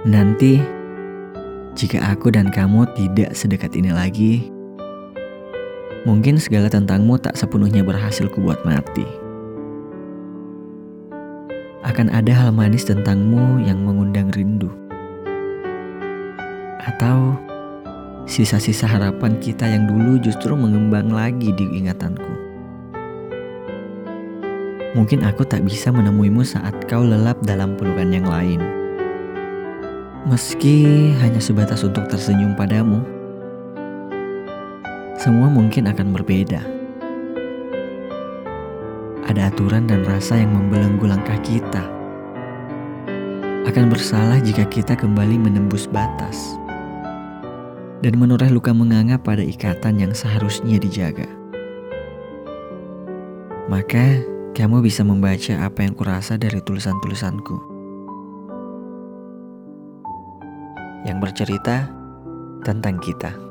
Nanti, jika aku dan kamu tidak sedekat ini lagi, mungkin segala tentangmu tak sepenuhnya berhasil kubuat mati. Akan ada hal manis tentangmu yang mengundang rindu. Atau sisa-sisa harapan kita yang dulu justru mengembang lagi di ingatanku. Mungkin aku tak bisa menemuimu saat kau lelap dalam pelukan yang lain Meski hanya sebatas untuk tersenyum padamu, semua mungkin akan berbeda. Ada aturan dan rasa yang membelenggu langkah kita. Akan bersalah jika kita kembali menembus batas dan menoreh luka menganga pada ikatan yang seharusnya dijaga. Maka, kamu bisa membaca apa yang kurasa dari tulisan-tulisanku. Yang bercerita tentang kita.